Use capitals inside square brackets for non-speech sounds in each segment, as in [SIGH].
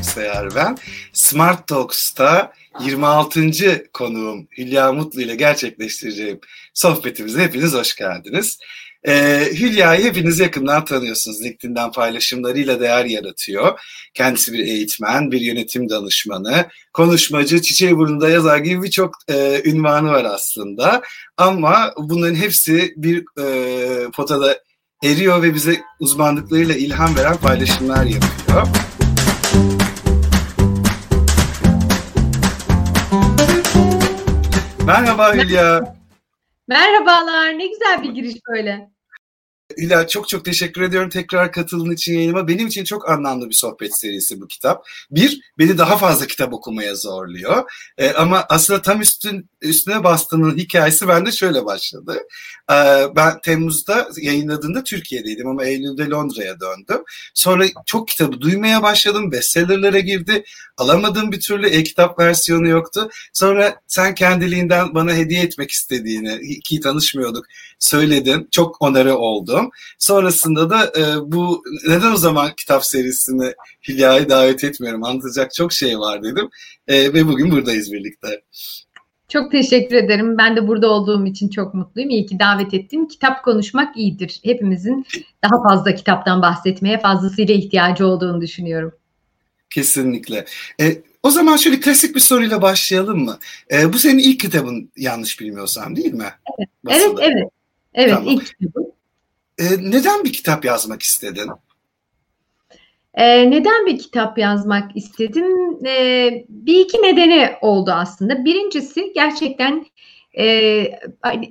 Büyükseyer ben. Smart Talks'ta 26. konuğum Hülya Mutlu ile gerçekleştireceğim sohbetimize hepiniz hoş geldiniz. Ee, Hülya'yı hepiniz yakından tanıyorsunuz. LinkedIn'den paylaşımlarıyla değer yaratıyor. Kendisi bir eğitmen, bir yönetim danışmanı, konuşmacı, çiçeği burnunda yazar gibi birçok e, ünvanı var aslında. Ama bunların hepsi bir e, potada eriyor ve bize uzmanlıklarıyla ilham veren paylaşımlar yapıyor. Merhaba Hülya. Merhabalar, ne güzel bir giriş böyle. Hülya çok çok teşekkür ediyorum tekrar katıldığın için yayınıma. Benim için çok anlamlı bir sohbet serisi bu kitap. Bir, beni daha fazla kitap okumaya zorluyor. E, ama aslında tam üstün, üstüne bastığının hikayesi bende şöyle başladı. E, ben Temmuz'da yayınladığında Türkiye'deydim ama Eylül'de Londra'ya döndüm. Sonra çok kitabı duymaya başladım. Bestsellerlere girdi. Alamadığım bir türlü e-kitap versiyonu yoktu. Sonra sen kendiliğinden bana hediye etmek istediğini, ki tanışmıyorduk, söyledin. Çok onarı oldum. Sonrasında da e, bu neden o zaman kitap serisini Hülya'yı davet etmiyorum, anlatacak çok şey var dedim. E, ve bugün buradayız birlikte. Çok teşekkür ederim. Ben de burada olduğum için çok mutluyum. İyi ki davet ettin. Kitap konuşmak iyidir. Hepimizin daha fazla kitaptan bahsetmeye fazlasıyla ihtiyacı olduğunu düşünüyorum. Kesinlikle. E, o zaman şöyle klasik bir soruyla başlayalım mı? E, bu senin ilk kitabın yanlış bilmiyorsam değil mi? Evet, evet, evet. Evet, tamam. ilk kitabım. E, neden bir kitap yazmak istedin? E, neden bir kitap yazmak istedim? E, bir iki nedeni oldu aslında. Birincisi gerçekten e,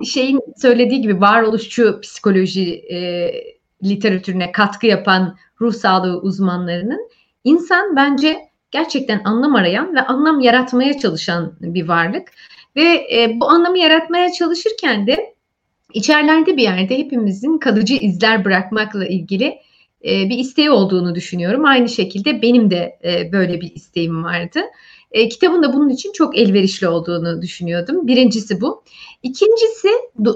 şeyin söylediği gibi varoluşçu psikoloji e, literatürüne katkı yapan ruh sağlığı uzmanlarının insan bence gerçekten anlam arayan ve anlam yaratmaya çalışan bir varlık. Ve e, bu anlamı yaratmaya çalışırken de içerlerde bir yerde hepimizin kalıcı izler bırakmakla ilgili e, bir isteği olduğunu düşünüyorum. Aynı şekilde benim de e, böyle bir isteğim vardı. E, kitabın da bunun için çok elverişli olduğunu düşünüyordum. Birincisi bu. İkincisi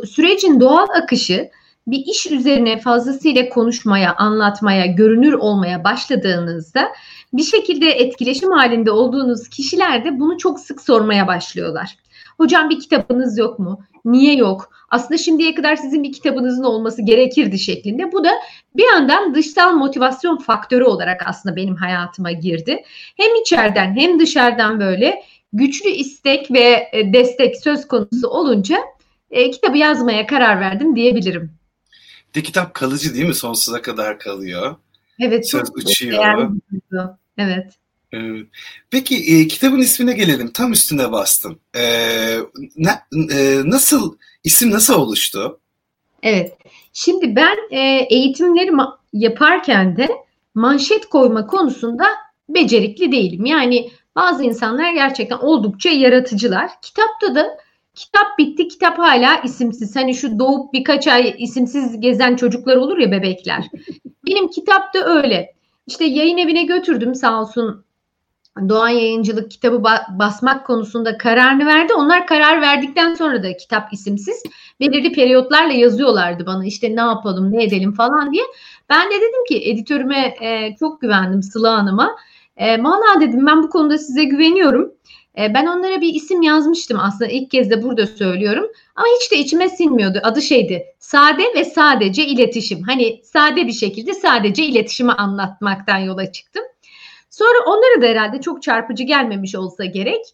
sürecin doğal akışı bir iş üzerine fazlasıyla konuşmaya, anlatmaya, görünür olmaya başladığınızda bir şekilde etkileşim halinde olduğunuz kişiler de bunu çok sık sormaya başlıyorlar. Hocam bir kitabınız yok mu? Niye yok? Aslında şimdiye kadar sizin bir kitabınızın olması gerekirdi şeklinde. Bu da bir yandan dışsal motivasyon faktörü olarak aslında benim hayatıma girdi. Hem içeriden hem dışarıdan böyle güçlü istek ve e, destek söz konusu olunca e, kitabı yazmaya karar verdim diyebilirim. De kitap kalıcı değil mi? Sonsuza kadar kalıyor. Evet. Söz çok uçuyor. Evet. Peki e, kitabın ismine gelelim. Tam üstüne bastım. E, ne, e, nasıl isim nasıl oluştu? Evet. Şimdi ben e, eğitimleri yaparken de manşet koyma konusunda becerikli değilim. Yani bazı insanlar gerçekten oldukça yaratıcılar. Kitapta da kitap bitti, kitap hala isimsiz. Hani şu doğup birkaç ay isimsiz gezen çocuklar olur ya bebekler. [LAUGHS] Benim kitap da öyle. İşte yayın evine götürdüm sağ olsun Doğan Yayıncılık kitabı basmak konusunda kararını verdi. Onlar karar verdikten sonra da kitap isimsiz belirli periyotlarla yazıyorlardı bana işte ne yapalım ne edelim falan diye. Ben de dedim ki editörüme e, çok güvendim Sıla Hanım'a. E, Valla dedim ben bu konuda size güveniyorum. E, ben onlara bir isim yazmıştım aslında ilk kez de burada söylüyorum. Ama hiç de içime sinmiyordu. Adı şeydi sade ve sadece iletişim. Hani sade bir şekilde sadece iletişimi anlatmaktan yola çıktım. Sonra onlara da herhalde çok çarpıcı gelmemiş olsa gerek.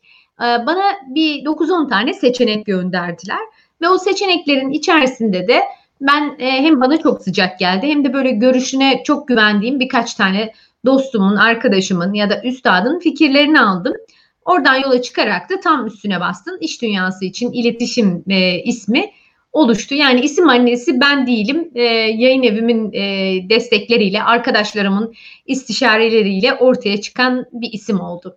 E, bana bir 9-10 tane seçenek gönderdiler. Ve o seçeneklerin içerisinde de ben e, hem bana çok sıcak geldi hem de böyle görüşüne çok güvendiğim birkaç tane dostumun, arkadaşımın ya da üstadın fikirlerini aldım. Oradan yola çıkarak da tam üstüne bastın. İş dünyası için iletişim e, ismi oluştu. Yani isim annesi ben değilim. E, yayın evimin e, destekleriyle, arkadaşlarımın istişareleriyle ortaya çıkan bir isim oldu.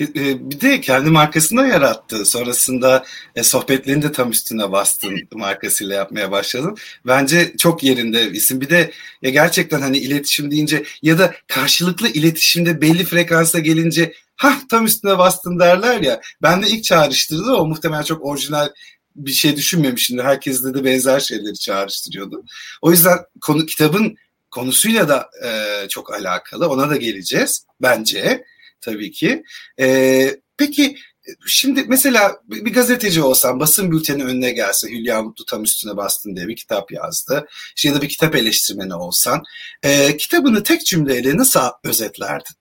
E, bir de kendi markasını yarattı. Sonrasında e, sohbetlerini de tam üstüne bastın [LAUGHS] markasıyla yapmaya başladın. Bence çok yerinde isim. Bir de ya gerçekten hani iletişim deyince ya da karşılıklı iletişimde belli frekansa gelince ha tam üstüne bastın derler ya. Ben de ilk çağrıştırdı o muhtemelen çok orijinal bir şey düşünmemişimdir. Herkes de benzer şeyleri çağrıştırıyordu. O yüzden konu kitabın konusuyla da e, çok alakalı. Ona da geleceğiz bence tabii ki. E, peki Şimdi mesela bir gazeteci olsan basın bülteni önüne gelse Hülya Mutlu tam üstüne bastın diye bir kitap yazdı. İşte ya da bir kitap eleştirmeni olsan e, kitabını tek cümleyle nasıl özetlerdin?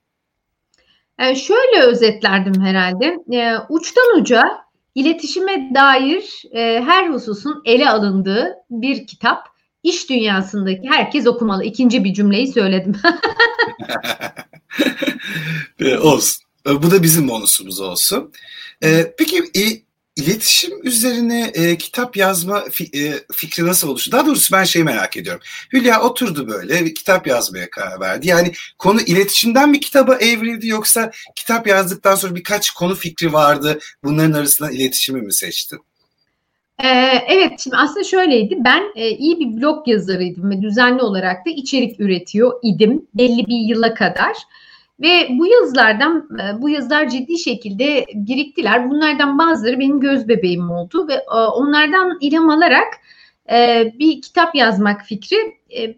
Yani şöyle özetlerdim herhalde. E, uçtan uca iletişime dair e, her hususun ele alındığı bir kitap. İş dünyasındaki herkes okumalı. İkinci bir cümleyi söyledim. [LAUGHS] olsun. Bu da bizim bonusumuz olsun. Ee, peki iletişim üzerine e, kitap yazma fi, e, fikri nasıl oluştu? Daha doğrusu ben şeyi merak ediyorum. Hülya oturdu böyle bir kitap yazmaya karar verdi. Yani konu iletişimden bir kitaba evrildi yoksa kitap yazdıktan sonra birkaç konu fikri vardı. Bunların arasından iletişimi mi seçtin? Ee, evet, şimdi aslında şöyleydi. Ben e, iyi bir blog yazarıydım ve düzenli olarak da içerik üretiyor idim belli bir yıla kadar. Ve bu yazılardan, e, bu yazılar ciddi şekilde biriktiler. Bunlardan bazıları benim göz bebeğim oldu ve e, onlardan ilham alarak e, bir kitap yazmak fikri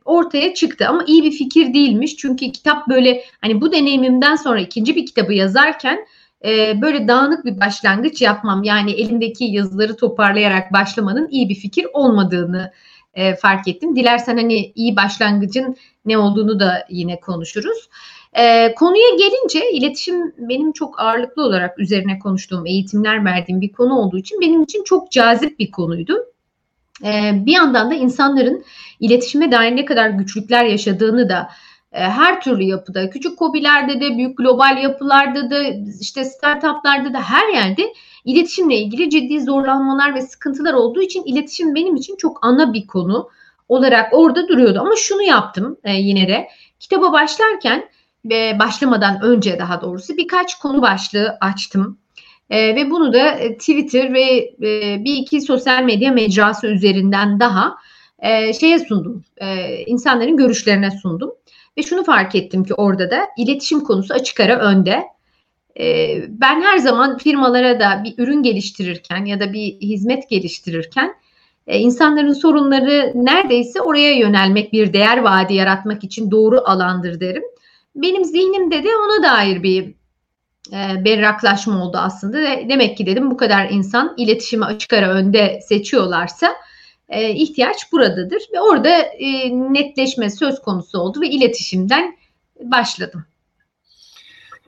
ortaya çıktı. Ama iyi bir fikir değilmiş. Çünkü kitap böyle hani bu deneyimimden sonra ikinci bir kitabı yazarken böyle dağınık bir başlangıç yapmam. Yani elimdeki yazıları toparlayarak başlamanın iyi bir fikir olmadığını fark ettim. Dilersen hani iyi başlangıcın ne olduğunu da yine konuşuruz. E, konuya gelince iletişim benim çok ağırlıklı olarak üzerine konuştuğum, eğitimler verdiğim bir konu olduğu için benim için çok cazip bir konuydu. E, bir yandan da insanların iletişime dair ne kadar güçlükler yaşadığını da e, her türlü yapıda, küçük kobilerde de, büyük global yapılarda da, işte startuplarda da her yerde iletişimle ilgili ciddi zorlanmalar ve sıkıntılar olduğu için iletişim benim için çok ana bir konu olarak orada duruyordu. Ama şunu yaptım e, yine de kitaba başlarken ve başlamadan önce daha doğrusu birkaç konu başlığı açtım. E, ve bunu da e, Twitter ve e, bir iki sosyal medya mecrası üzerinden daha e, şeye sundum. E, insanların görüşlerine sundum. Ve şunu fark ettim ki orada da iletişim konusu açık ara önde. E, ben her zaman firmalara da bir ürün geliştirirken ya da bir hizmet geliştirirken e, insanların sorunları neredeyse oraya yönelmek, bir değer vaadi yaratmak için doğru alandır derim benim zihnimde de ona dair bir e, berraklaşma oldu aslında. Demek ki dedim bu kadar insan iletişimi açık ara önde seçiyorlarsa e, ihtiyaç buradadır. Ve orada e, netleşme söz konusu oldu ve iletişimden başladım.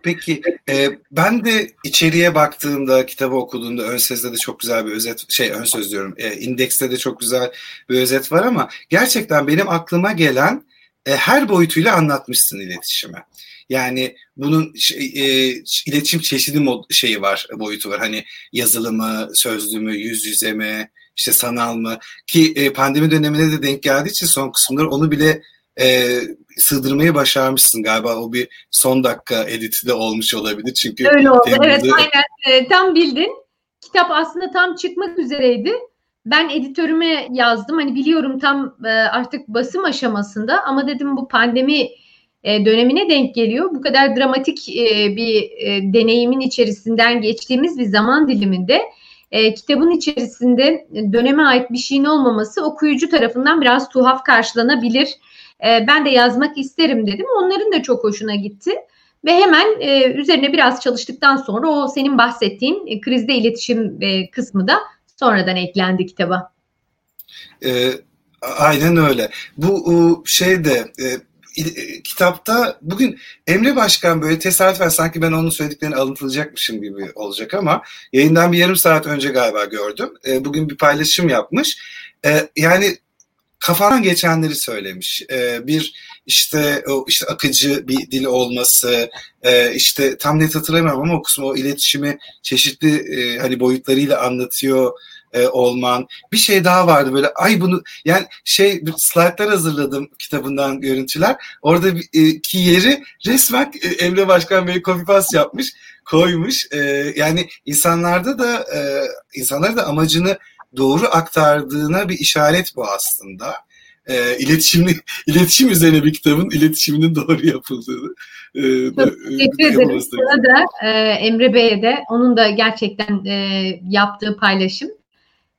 Peki e, ben de içeriye baktığımda kitabı okuduğumda ön sözde de çok güzel bir özet şey ön söz diyorum e, indekste de çok güzel bir özet var ama gerçekten benim aklıma gelen e, her boyutuyla anlatmışsın iletişime. Yani bunun şey, e, iletişim çeşidi mod, şeyi var, boyutu var. Hani yazılı mı, sözlü mü, yüz yüze mi, işte sanal mı? Ki e, pandemi dönemine de denk geldiği için son kısımları onu bile e, sığdırmayı başarmışsın galiba. O bir son dakika editi de olmuş olabilir. Çünkü Öyle oldu. Temizde... Evet aynen. E, tam bildin. Kitap aslında tam çıkmak üzereydi ben editörüme yazdım. Hani biliyorum tam e, artık basım aşamasında ama dedim bu pandemi e, dönemine denk geliyor. Bu kadar dramatik e, bir deneyimin içerisinden geçtiğimiz bir zaman diliminde kitabın içerisinde döneme ait bir şeyin olmaması okuyucu tarafından biraz tuhaf karşılanabilir. ben de yazmak isterim dedim. Onların da çok hoşuna gitti. Ve hemen üzerine biraz çalıştıktan sonra o senin bahsettiğin krizde iletişim kısmı da sonradan eklendi kitaba. E, aynen öyle. Bu şey de e, e, kitapta bugün Emre Başkan böyle tesadüfen sanki ben onun söylediklerini alıntılacakmışım gibi olacak ama yayından bir yarım saat önce galiba gördüm. E, bugün bir paylaşım yapmış. E, yani kafadan geçenleri söylemiş. E, bir işte o işte akıcı bir dil olması, e, işte tam net hatırlamıyorum ama o kısmı o iletişimi çeşitli e, hani boyutlarıyla anlatıyor e, olman. Bir şey daha vardı böyle ay bunu yani şey slaytlar hazırladım kitabından görüntüler. Orada e, yeri resmen e, Emre Başkan Bey copy paste yapmış, koymuş. Yani insanlarda da insanlar da amacını doğru aktardığına bir işaret bu aslında e, iletişimli [LAUGHS] iletişim üzerine bir kitabın iletişiminin doğru yapıldığını. E, Çok teşekkür ederim. Sana da e, Emre Bey'e de onun da gerçekten e, yaptığı paylaşım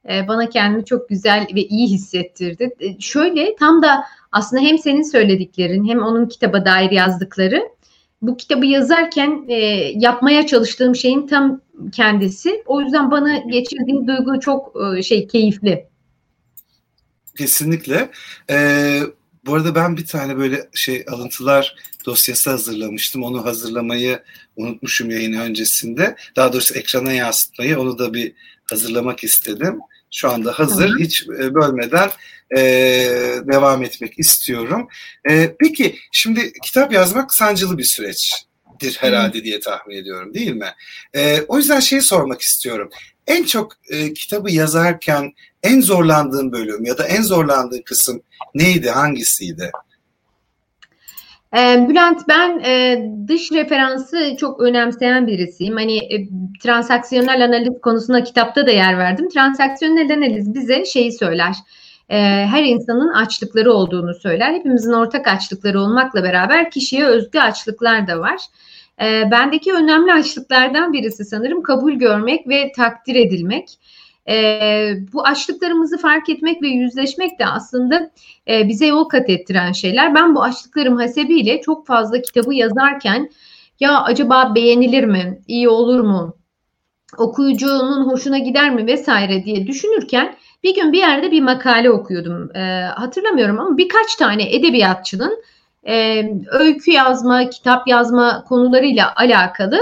e, bana kendimi çok güzel ve iyi hissettirdi. E, şöyle tam da aslında hem senin söylediklerin hem onun kitaba dair yazdıkları bu kitabı yazarken e, yapmaya çalıştığım şeyin tam kendisi. O yüzden bana geçirdiği duygu çok e, şey keyifli. Kesinlikle. Ee, bu arada ben bir tane böyle şey alıntılar dosyası hazırlamıştım. Onu hazırlamayı unutmuşum yayın öncesinde. Daha doğrusu ekrana yansıtmayı onu da bir hazırlamak istedim. Şu anda hazır. Tamam. Hiç e, bölmeden e, devam etmek istiyorum. E, peki şimdi kitap yazmak sancılı bir süreçtir herhalde diye tahmin ediyorum değil mi? E, o yüzden şeyi sormak istiyorum. En çok e, kitabı yazarken en zorlandığın bölüm ya da en zorlandığın kısım neydi, hangisiydi? Ee, Bülent ben e, dış referansı çok önemseyen birisiyim. Hani e, transaksiyonel analiz konusuna kitapta da yer verdim. Transaksiyonel analiz bize şeyi söyler. E, her insanın açlıkları olduğunu söyler. Hepimizin ortak açlıkları olmakla beraber kişiye özgü açlıklar da var. E, bendeki önemli açlıklardan birisi sanırım kabul görmek ve takdir edilmek. E, bu açlıklarımızı fark etmek ve yüzleşmek de aslında e, bize yol kat ettiren şeyler. Ben bu açlıklarım hasebiyle çok fazla kitabı yazarken ya acaba beğenilir mi, iyi olur mu, okuyucunun hoşuna gider mi vesaire diye düşünürken bir gün bir yerde bir makale okuyordum. E, hatırlamıyorum ama birkaç tane edebiyatçının e, öykü yazma, kitap yazma konularıyla alakalı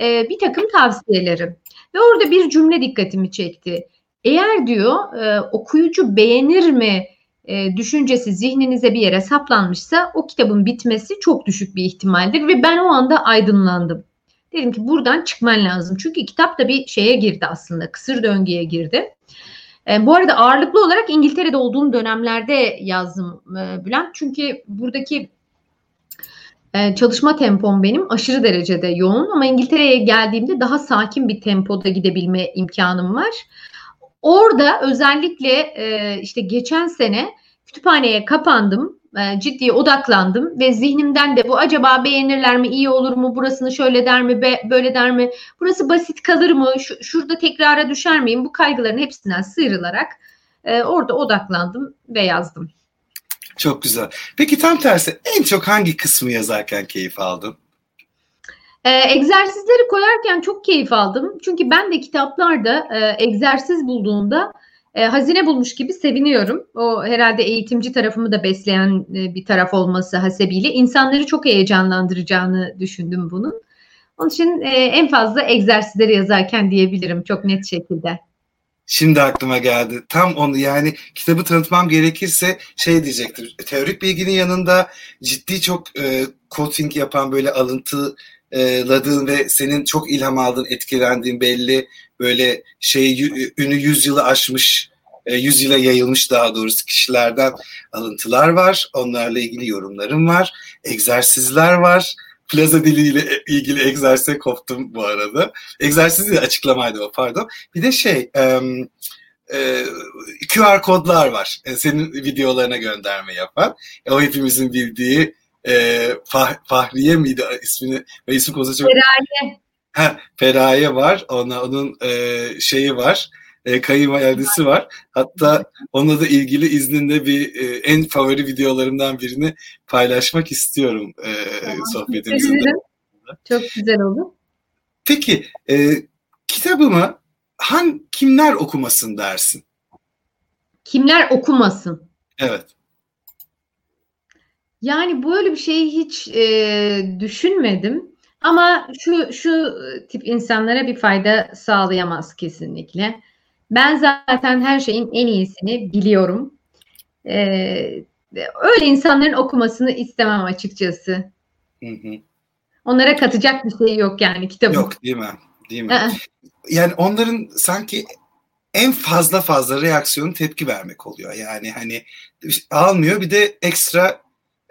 e, bir takım tavsiyeleri. Ve orada bir cümle dikkatimi çekti. Eğer diyor e, okuyucu beğenir mi e, düşüncesi zihninize bir yere saplanmışsa o kitabın bitmesi çok düşük bir ihtimaldir ve ben o anda aydınlandım. Dedim ki buradan çıkman lazım. Çünkü kitap da bir şeye girdi aslında. Kısır döngüye girdi. E, bu arada ağırlıklı olarak İngiltere'de olduğum dönemlerde yazdım e, Bülent. Çünkü buradaki ee, çalışma tempom benim aşırı derecede yoğun ama İngiltere'ye geldiğimde daha sakin bir tempoda gidebilme imkanım var. Orada özellikle e, işte geçen sene kütüphaneye kapandım, e, ciddi odaklandım ve zihnimden de bu acaba beğenirler mi, iyi olur mu, burasını şöyle der mi, böyle der mi, burası basit kalır mı, şurada tekrara düşer miyim, bu kaygıların hepsinden sıyrılarak e, orada odaklandım ve yazdım. Çok güzel. Peki tam tersi en çok hangi kısmı yazarken keyif aldın? Ee, egzersizleri koyarken çok keyif aldım. Çünkü ben de kitaplarda e, egzersiz bulduğumda e, hazine bulmuş gibi seviniyorum. O herhalde eğitimci tarafımı da besleyen e, bir taraf olması hasebiyle insanları çok heyecanlandıracağını düşündüm bunun. Onun için e, en fazla egzersizleri yazarken diyebilirim çok net şekilde. Şimdi aklıma geldi. Tam onu yani kitabı tanıtmam gerekirse şey diyecektir. Teorik bilginin yanında ciddi çok e, coaching yapan böyle alıntıladığın ve senin çok ilham aldığın, etkilendiğin belli böyle şey ünü yüzyılı aşmış e, yüzyıla yayılmış daha doğrusu kişilerden alıntılar var. Onlarla ilgili yorumlarım var. Egzersizler var plaza diliyle ilgili egzersize koptum bu arada. Egzersiz de açıklamaydı o pardon. Bir de şey e, e, QR kodlar var. E, senin videolarına gönderme yapan. E, o hepimizin bildiği e, Fah, Fahriye miydi ismini? Ve isim konusu çok... Feraye. Ha, Feraye var. Ona, onun e, şeyi var e, kayınvalidesi var. Hatta onunla da ilgili izninde bir e, en favori videolarımdan birini paylaşmak istiyorum e, sohbetimizde. Çok güzel oldu. Peki e, kitabımı han kimler okumasın dersin? Kimler okumasın? Evet. Yani böyle bir şeyi hiç e, düşünmedim. Ama şu şu tip insanlara bir fayda sağlayamaz kesinlikle. Ben zaten her şeyin en iyisini biliyorum. Ee, öyle insanların okumasını istemem açıkçası. Hı hı. Onlara katacak bir şey yok yani kitabın. Yok değil mi? Değil mi? yani onların sanki en fazla fazla reaksiyon tepki vermek oluyor. Yani hani almıyor bir de ekstra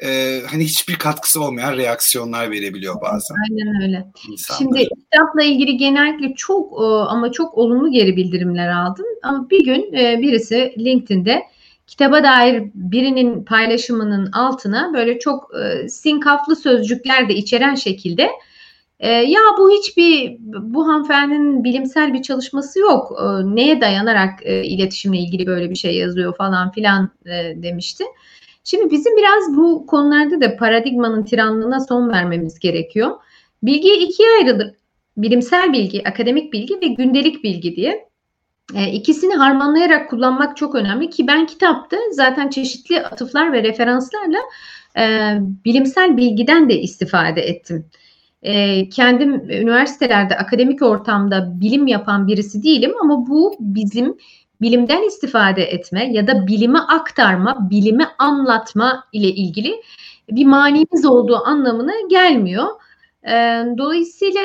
e, hani hiçbir katkısı olmayan reaksiyonlar verebiliyor bazen. Aynen öyle. İnsanlar. Şimdi kitapla ilgili genellikle çok ama çok olumlu geri bildirimler aldım. Ama bir gün e, birisi LinkedIn'de kitaba dair birinin paylaşımının altına böyle çok e, sinkaflı sözcükler de içeren şekilde E, ya bu hiçbir bu hanımefendinin bilimsel bir çalışması yok. E, neye dayanarak e, iletişimle ilgili böyle bir şey yazıyor falan filan e, demişti. Şimdi bizim biraz bu konularda da paradigmanın tiranlığına son vermemiz gerekiyor. Bilgi ikiye ayrılır. Bilimsel bilgi, akademik bilgi ve gündelik bilgi diye. E, ikisini harmanlayarak kullanmak çok önemli ki ben kitapta zaten çeşitli atıflar ve referanslarla e, bilimsel bilgiden de istifade ettim. E, kendim üniversitelerde akademik ortamda bilim yapan birisi değilim ama bu bizim bilimden istifade etme ya da bilimi aktarma, bilimi anlatma ile ilgili bir manimiz olduğu anlamına gelmiyor. Dolayısıyla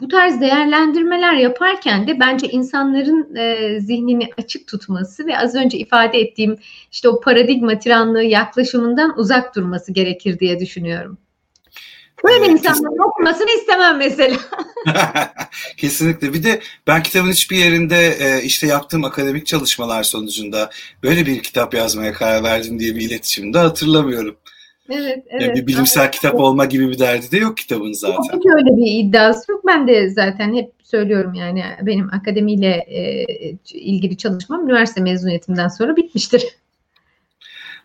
bu tarz değerlendirmeler yaparken de bence insanların zihnini açık tutması ve az önce ifade ettiğim işte o paradigma tiranlığı yaklaşımından uzak durması gerekir diye düşünüyorum. Böyle evet, insanların okumasını istemem mesela. [LAUGHS] [LAUGHS] kesinlikle. Bir de ben kitabın hiçbir yerinde işte yaptığım akademik çalışmalar sonucunda böyle bir kitap yazmaya karar verdim diye bir iletişimde hatırlamıyorum. Evet, evet. Yani bir bilimsel evet. kitap olma gibi bir derdi de yok kitabın zaten. Hiç öyle bir iddiası yok. Ben de zaten hep söylüyorum yani benim akademiyle e, ilgili çalışmam üniversite mezuniyetimden sonra bitmiştir.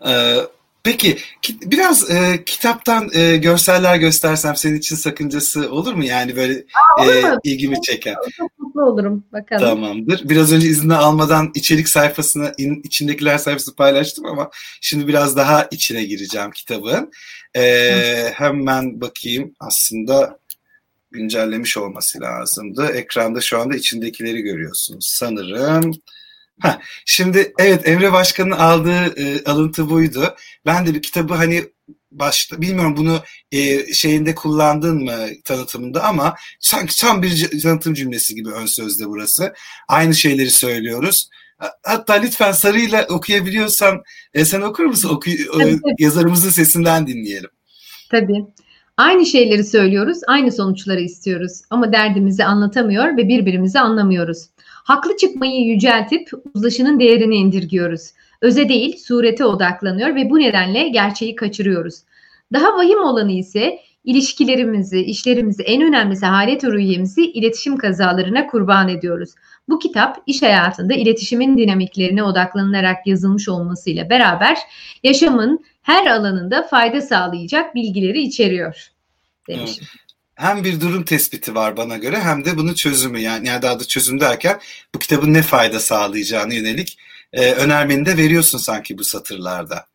Ee, Peki biraz e, kitaptan e, görseller göstersem senin için sakıncası olur mu? Yani böyle Aa, e, ilgimi çeken. Çok mutlu olurum bakalım. Tamamdır. Biraz önce izni almadan içerik sayfasını in, içindekiler sayfasını paylaştım ama şimdi biraz daha içine gireceğim kitabın. E, hemen bakayım aslında güncellemiş olması lazımdı. Ekranda şu anda içindekileri görüyorsunuz sanırım. Ha, şimdi evet Emre Başkan'ın aldığı e, alıntı buydu. Ben de bir kitabı hani başta bilmiyorum bunu e, şeyinde kullandın mı tanıtımında ama sanki tam bir tanıtım cümlesi gibi ön sözde burası. Aynı şeyleri söylüyoruz. Hatta lütfen sarıyla okuyabiliyorsan e, sen okur musun? Oku, e, yazarımızın sesinden dinleyelim. Tabii. Aynı şeyleri söylüyoruz, aynı sonuçları istiyoruz ama derdimizi anlatamıyor ve birbirimizi anlamıyoruz. Haklı çıkmayı yüceltip uzlaşının değerini indirgiyoruz. Öze değil, surete odaklanıyor ve bu nedenle gerçeği kaçırıyoruz. Daha vahim olanı ise ilişkilerimizi, işlerimizi, en önemlisi halet rüyemizi iletişim kazalarına kurban ediyoruz. Bu kitap iş hayatında iletişimin dinamiklerine odaklanılarak yazılmış olmasıyla beraber yaşamın her alanında fayda sağlayacak bilgileri içeriyor demişim. Evet hem bir durum tespiti var bana göre hem de bunun çözümü yani, yani daha da çözüm derken bu kitabın ne fayda sağlayacağını yönelik e, önermeni de veriyorsun sanki bu satırlarda.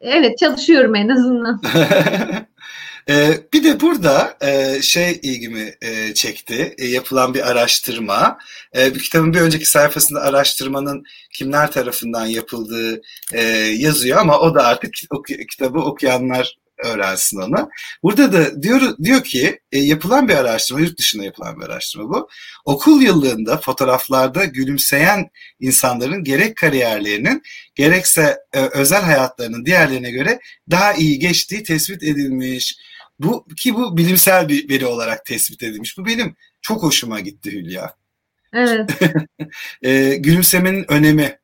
Evet çalışıyorum en azından. [LAUGHS] e, bir de burada e, şey ilgimi e, çekti e, yapılan bir araştırma. E, bir kitabın bir önceki sayfasında araştırmanın kimler tarafından yapıldığı e, yazıyor ama o da artık oku, kitabı okuyanlar öğrensin onu. Burada da diyor diyor ki e, yapılan bir araştırma, yurt dışında yapılan bir araştırma bu. Okul yıllığında fotoğraflarda gülümseyen insanların gerek kariyerlerinin gerekse e, özel hayatlarının diğerlerine göre daha iyi geçtiği tespit edilmiş. Bu ki bu bilimsel bir veri olarak tespit edilmiş. Bu benim çok hoşuma gitti Hülya. Evet. [LAUGHS] e, gülümsemenin önemi.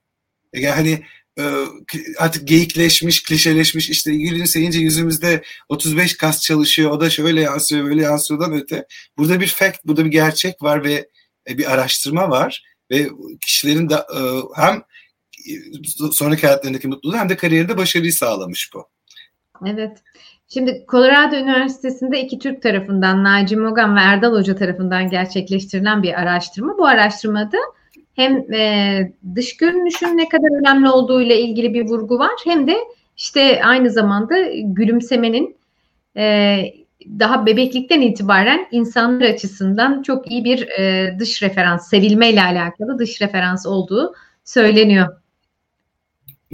Yani hani e, artık geyikleşmiş, klişeleşmiş işte gülümseyince yüzümüzde 35 kas çalışıyor, o da şöyle yansıyor, böyle yansıyordan öte. Burada bir fact, burada bir gerçek var ve e, bir araştırma var ve kişilerin de e, hem sonraki hayatlarındaki mutluluğu hem de kariyerinde başarıyı sağlamış bu. Evet. Şimdi Colorado Üniversitesi'nde iki Türk tarafından Naci Mogan ve Erdal Hoca tarafından gerçekleştirilen bir araştırma. Bu araştırmada hem e, dış görünüşün ne kadar önemli olduğu ile ilgili bir vurgu var hem de işte aynı zamanda gülümsemenin e, daha bebeklikten itibaren insanlar açısından çok iyi bir e, dış referans, sevilme ile alakalı dış referans olduğu söyleniyor.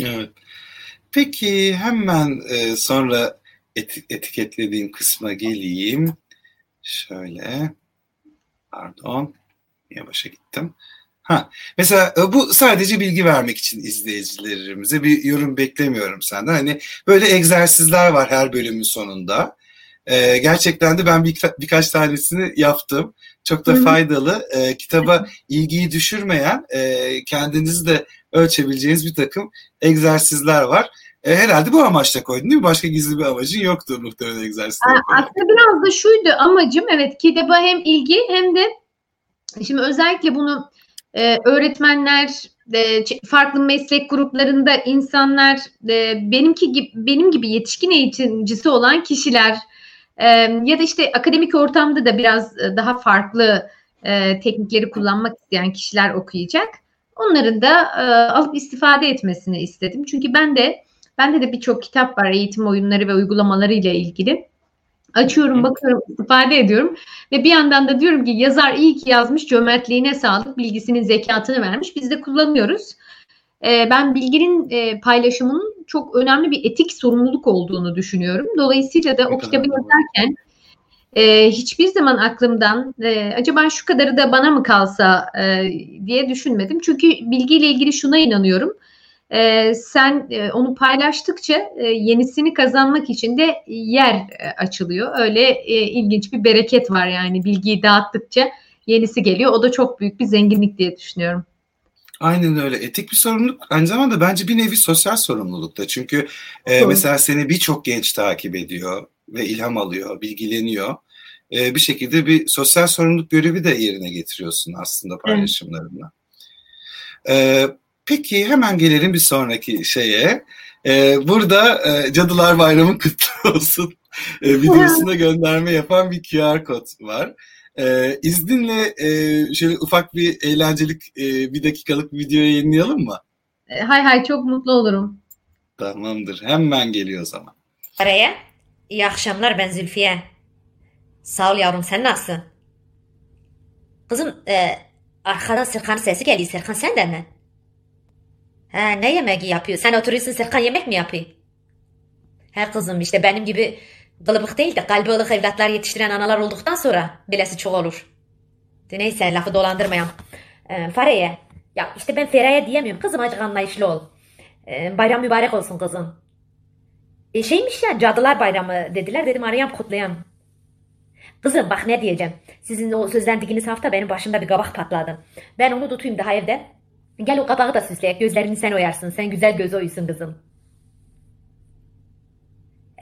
Evet. Peki hemen e, sonra etiketlediğim kısma geleyim. Şöyle. Pardon. Yavaşa gittim. Ha, mesela e, bu sadece bilgi vermek için izleyicilerimize bir yorum beklemiyorum senden. Hani böyle egzersizler var her bölümün sonunda. Ee, gerçekten de ben bir, birkaç tanesini yaptım. Çok da faydalı. Ee, kitaba ilgiyi düşürmeyen, e, kendinizi de ölçebileceğiniz bir takım egzersizler var. E, herhalde bu amaçla koydun değil mi? Başka gizli bir amacın yoktu muhtemelen egzersiz. Aslında biraz da şuydu amacım evet kitaba hem ilgi hem de şimdi özellikle bunu e, öğretmenler e, farklı meslek gruplarında insanlar e, benimki gibi benim gibi yetişkin eğitimcisi olan kişiler e, ya da işte akademik ortamda da biraz e, daha farklı e, teknikleri kullanmak isteyen kişiler okuyacak. Onların da e, alıp istifade etmesini istedim. Çünkü ben de bende de birçok kitap var eğitim oyunları ve uygulamaları ile ilgili. Açıyorum, bakıyorum, istifade ediyorum ve bir yandan da diyorum ki yazar iyi ki yazmış, cömertliğine sağlık, bilgisinin zekatını vermiş. Biz de kullanıyoruz. Ee, ben bilginin e, paylaşımının çok önemli bir etik sorumluluk olduğunu düşünüyorum. Dolayısıyla da o kitabı yazarken e, hiçbir zaman aklımdan e, acaba şu kadarı da bana mı kalsa e, diye düşünmedim. Çünkü bilgiyle ilgili şuna inanıyorum. E, sen e, onu paylaştıkça e, yenisini kazanmak için de yer e, açılıyor. Öyle e, ilginç bir bereket var yani bilgiyi dağıttıkça yenisi geliyor. O da çok büyük bir zenginlik diye düşünüyorum. Aynen öyle. Etik bir sorumluluk aynı zamanda bence bir nevi sosyal sorumluluk da. Çünkü e, mesela seni birçok genç takip ediyor ve ilham alıyor, bilgileniyor. E, bir şekilde bir sosyal sorumluluk görevi de yerine getiriyorsun aslında paylaşımlarında. Evet. E, peki hemen gelelim bir sonraki şeye. E, burada e, Cadılar Bayramı kutlu [LAUGHS] olsun e, videosuna gönderme yapan bir QR kod var. E, izninle e, şöyle ufak bir eğlencelik e, bir dakikalık bir video yayınlayalım mı? E, hay hay çok mutlu olurum. Tamamdır. Hemen geliyor o zaman. Araya. İyi akşamlar ben Zülfiye. Sağ ol yavrum sen nasılsın? Kızım e, arkadan Serkan'ın sesi geliyor. Serkan sen de mi? He, ne yemeği yapıyor? Sen oturuyorsun Serkan yemek mi yapıyor? He kızım işte benim gibi kılıbık değil de kalbi ılık evlatlar yetiştiren analar olduktan sonra bilesi çok olur. De neyse lafı dolandırmayam. E, Fareye. Ya işte ben Fereye diyemiyorum. Kızım acık anlayışlı ol. E, bayram mübarek olsun kızım. E, şeymiş ya cadılar bayramı dediler. Dedim arayam kutlayam. Kızım bak ne diyeceğim. Sizin o sözlendiğiniz hafta benim başımda bir kabak patladı. Ben onu tutayım daha evde. Gel o kabağı da süsleyek. Gözlerini sen oyarsın. Sen güzel göz oyusun kızım.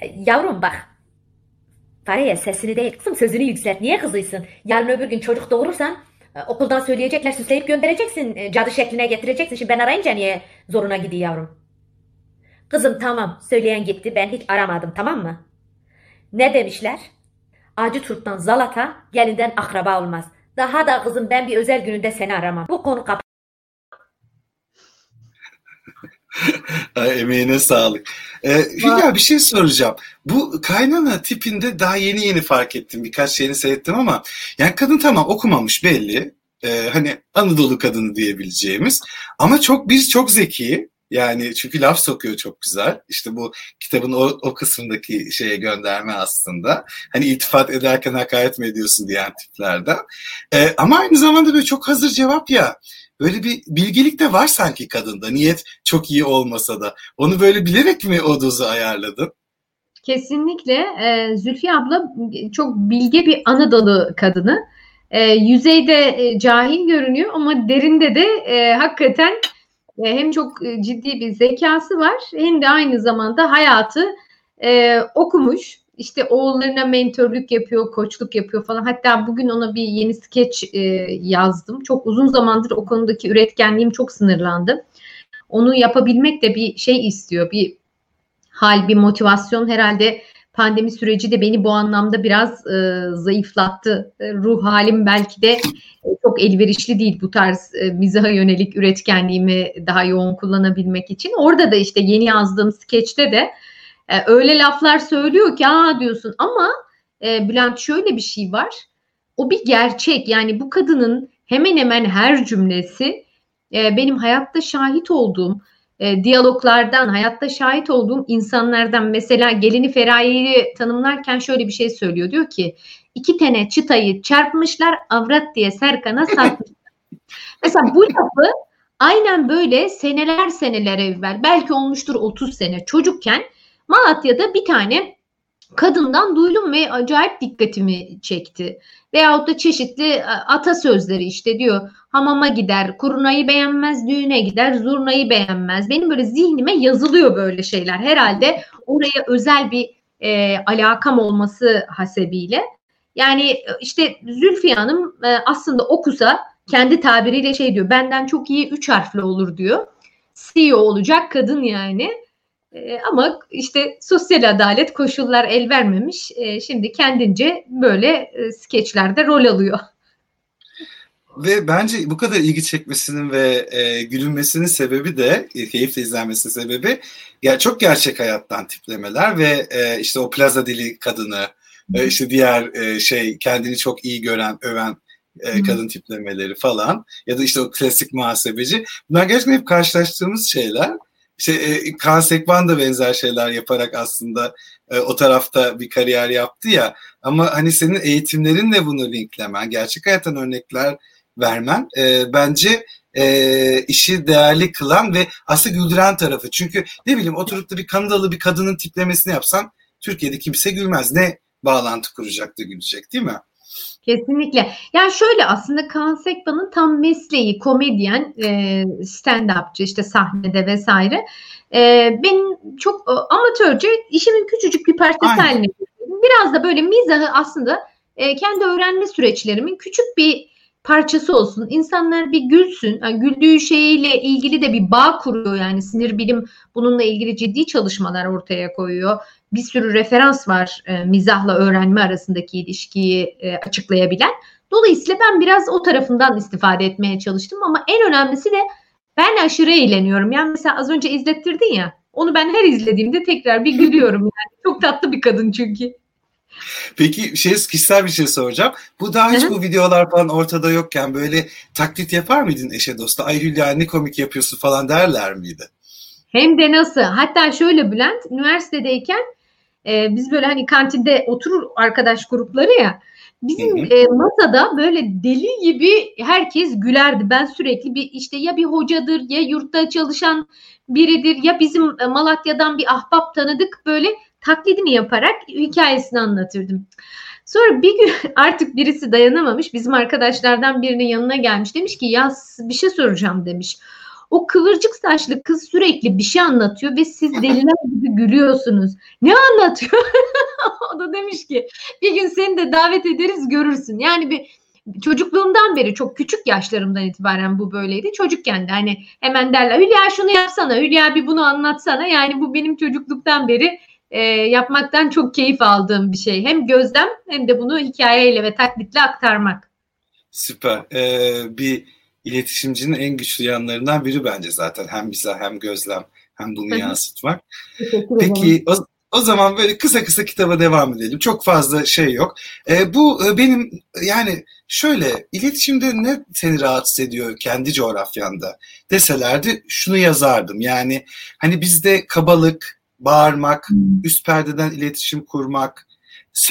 E, yavrum bak. Fariye sesini değil kızım sözünü yükselt. Niye kızıysın? Yarın öbür gün çocuk doğurursan e, okuldan söyleyecekler süsleyip göndereceksin. E, cadı şekline getireceksin. Şimdi ben arayınca niye zoruna gidiyor yavrum? Kızım tamam söyleyen gitti. Ben hiç aramadım tamam mı? Ne demişler? Acı turptan zalata, gelinden akraba olmaz. Daha da kızım ben bir özel gününde seni aramam. Bu konu kap [LAUGHS] Ay, emeğine sağlık. Ee, Hülya bir şey soracağım. Bu kaynana tipinde daha yeni yeni fark ettim. Birkaç şeyini seyrettim ama yani kadın tamam okumamış belli. Ee, hani Anadolu kadını diyebileceğimiz. Ama çok biz çok zeki. Yani çünkü laf sokuyor çok güzel. İşte bu kitabın o, o kısmındaki şeye gönderme aslında. Hani iltifat ederken hakaret mi ediyorsun diyen tiplerden. Ee, ama aynı zamanda böyle çok hazır cevap ya. Böyle bir bilgilik de var sanki kadında. Niyet çok iyi olmasa da. Onu böyle bilerek mi o dozu ayarladın? Kesinlikle. Ee, Zülfiye abla çok bilge bir Anadolu kadını. Ee, yüzeyde e, cahil görünüyor ama derinde de e, hakikaten e, hem çok ciddi bir zekası var hem de aynı zamanda hayatı okumuş. İşte oğullarına mentörlük yapıyor, koçluk yapıyor falan. Hatta bugün ona bir yeni skeç e, yazdım. Çok uzun zamandır o konudaki üretkenliğim çok sınırlandı. Onu yapabilmek de bir şey istiyor, bir hal, bir motivasyon herhalde pandemi süreci de beni bu anlamda biraz e, zayıflattı. E, ruh halim belki de e, çok elverişli değil bu tarz e, mizaha yönelik üretkenliğimi daha yoğun kullanabilmek için. Orada da işte yeni yazdığım skeçte de e, öyle laflar söylüyor ki aa diyorsun ama e, Bülent şöyle bir şey var. O bir gerçek yani bu kadının hemen hemen her cümlesi e, benim hayatta şahit olduğum e, diyaloglardan, hayatta şahit olduğum insanlardan mesela gelini Feraye'yi tanımlarken şöyle bir şey söylüyor. Diyor ki iki tane çıtayı çarpmışlar avrat diye Serkan'a satmışlar. [LAUGHS] mesela bu lafı aynen böyle seneler seneler evvel belki olmuştur 30 sene çocukken Malatya'da bir tane kadından duydum ve acayip dikkatimi çekti. Veyahut da çeşitli e, atasözleri işte diyor hamama gider, kurunayı beğenmez, düğüne gider, zurnayı beğenmez. Benim böyle zihnime yazılıyor böyle şeyler. Herhalde oraya özel bir e, alakam olması hasebiyle. Yani e, işte Zülfiye Hanım e, aslında okusa kendi tabiriyle şey diyor benden çok iyi üç harfli olur diyor. CEO olacak kadın yani. E, ama işte sosyal adalet koşullar el vermemiş. E, şimdi kendince böyle e, skeçlerde rol alıyor. Ve bence bu kadar ilgi çekmesinin ve e, gülünmesinin sebebi de, e, keyifle izlenmesinin sebebi ya çok gerçek hayattan tiplemeler ve e, işte o plaza dili kadını, e, işte diğer e, şey kendini çok iyi gören, öven e, kadın tiplemeleri falan ya da işte o klasik muhasebeci. Bunlar gerçekten hep karşılaştığımız şeyler. İşte e, Kaan Sekban da benzer şeyler yaparak aslında e, o tarafta bir kariyer yaptı ya. Ama hani senin eğitimlerinle bunu linklemen, gerçek hayattan örnekler vermen e, bence e, işi değerli kılan ve aslında güldüren tarafı. Çünkü ne bileyim oturup da bir Kanadalı bir kadının tiplemesini yapsan Türkiye'de kimse gülmez. Ne bağlantı kuracak da gülecek değil mi? Kesinlikle. Yani şöyle aslında Kaan Sekban'ın tam mesleği komedyen, e, stand-upçı işte sahnede vesaire. E, benim çok e, amatörce işimin küçücük bir parçası haline. Biraz da böyle mizahı aslında e, kendi öğrenme süreçlerimin küçük bir parçası olsun. İnsanlar bir gülsün. Yani güldüğü şeyle ilgili de bir bağ kuruyor. Yani sinir bilim bununla ilgili ciddi çalışmalar ortaya koyuyor. Bir sürü referans var e, mizahla öğrenme arasındaki ilişkiyi e, açıklayabilen. Dolayısıyla ben biraz o tarafından istifade etmeye çalıştım ama en önemlisi de ben aşırı eğleniyorum. Yani mesela az önce izlettirdin ya. Onu ben her izlediğimde tekrar bir gülüyorum yani. Çok tatlı bir kadın çünkü. Peki şey kişisel bir şey soracağım. Bu daha hiç bu videolar falan ortada yokken böyle taklit yapar mıydın eşe dosta? Ay Hülya ne komik yapıyorsun falan derler miydi? Hem de nasıl? Hatta şöyle Bülent, üniversitedeyken e, biz böyle hani kantinde oturur arkadaş grupları ya. Bizim E, masada böyle deli gibi herkes gülerdi. Ben sürekli bir işte ya bir hocadır ya yurtta çalışan biridir ya bizim Malatya'dan bir ahbap tanıdık böyle taklidini yaparak hikayesini anlatırdım. Sonra bir gün [LAUGHS] artık birisi dayanamamış. Bizim arkadaşlardan birinin yanına gelmiş. Demiş ki ya bir şey soracağım demiş. O kıvırcık saçlı kız sürekli bir şey anlatıyor ve siz [LAUGHS] deliler gibi gülüyorsunuz. Ne anlatıyor? [LAUGHS] o da demiş ki bir gün seni de davet ederiz görürsün. Yani bir çocukluğumdan beri çok küçük yaşlarımdan itibaren bu böyleydi. Çocukken de hani hemen derler Hülya şunu yapsana, Hülya bir bunu anlatsana. Yani bu benim çocukluktan beri e, yapmaktan çok keyif aldığım bir şey. Hem gözlem hem de bunu hikayeyle ve taklitle aktarmak. Süper. Ee, bir iletişimcinin en güçlü yanlarından biri bence zaten. Hem bize hem gözlem hem bunu yansıtmak. Peki o, o zaman böyle kısa kısa kitaba devam edelim. Çok fazla şey yok. Ee, bu e, benim yani şöyle iletişimde ne seni rahatsız ediyor kendi coğrafyanda deselerdi şunu yazardım. Yani hani bizde kabalık, bağırmak, hmm. üst perdeden iletişim kurmak,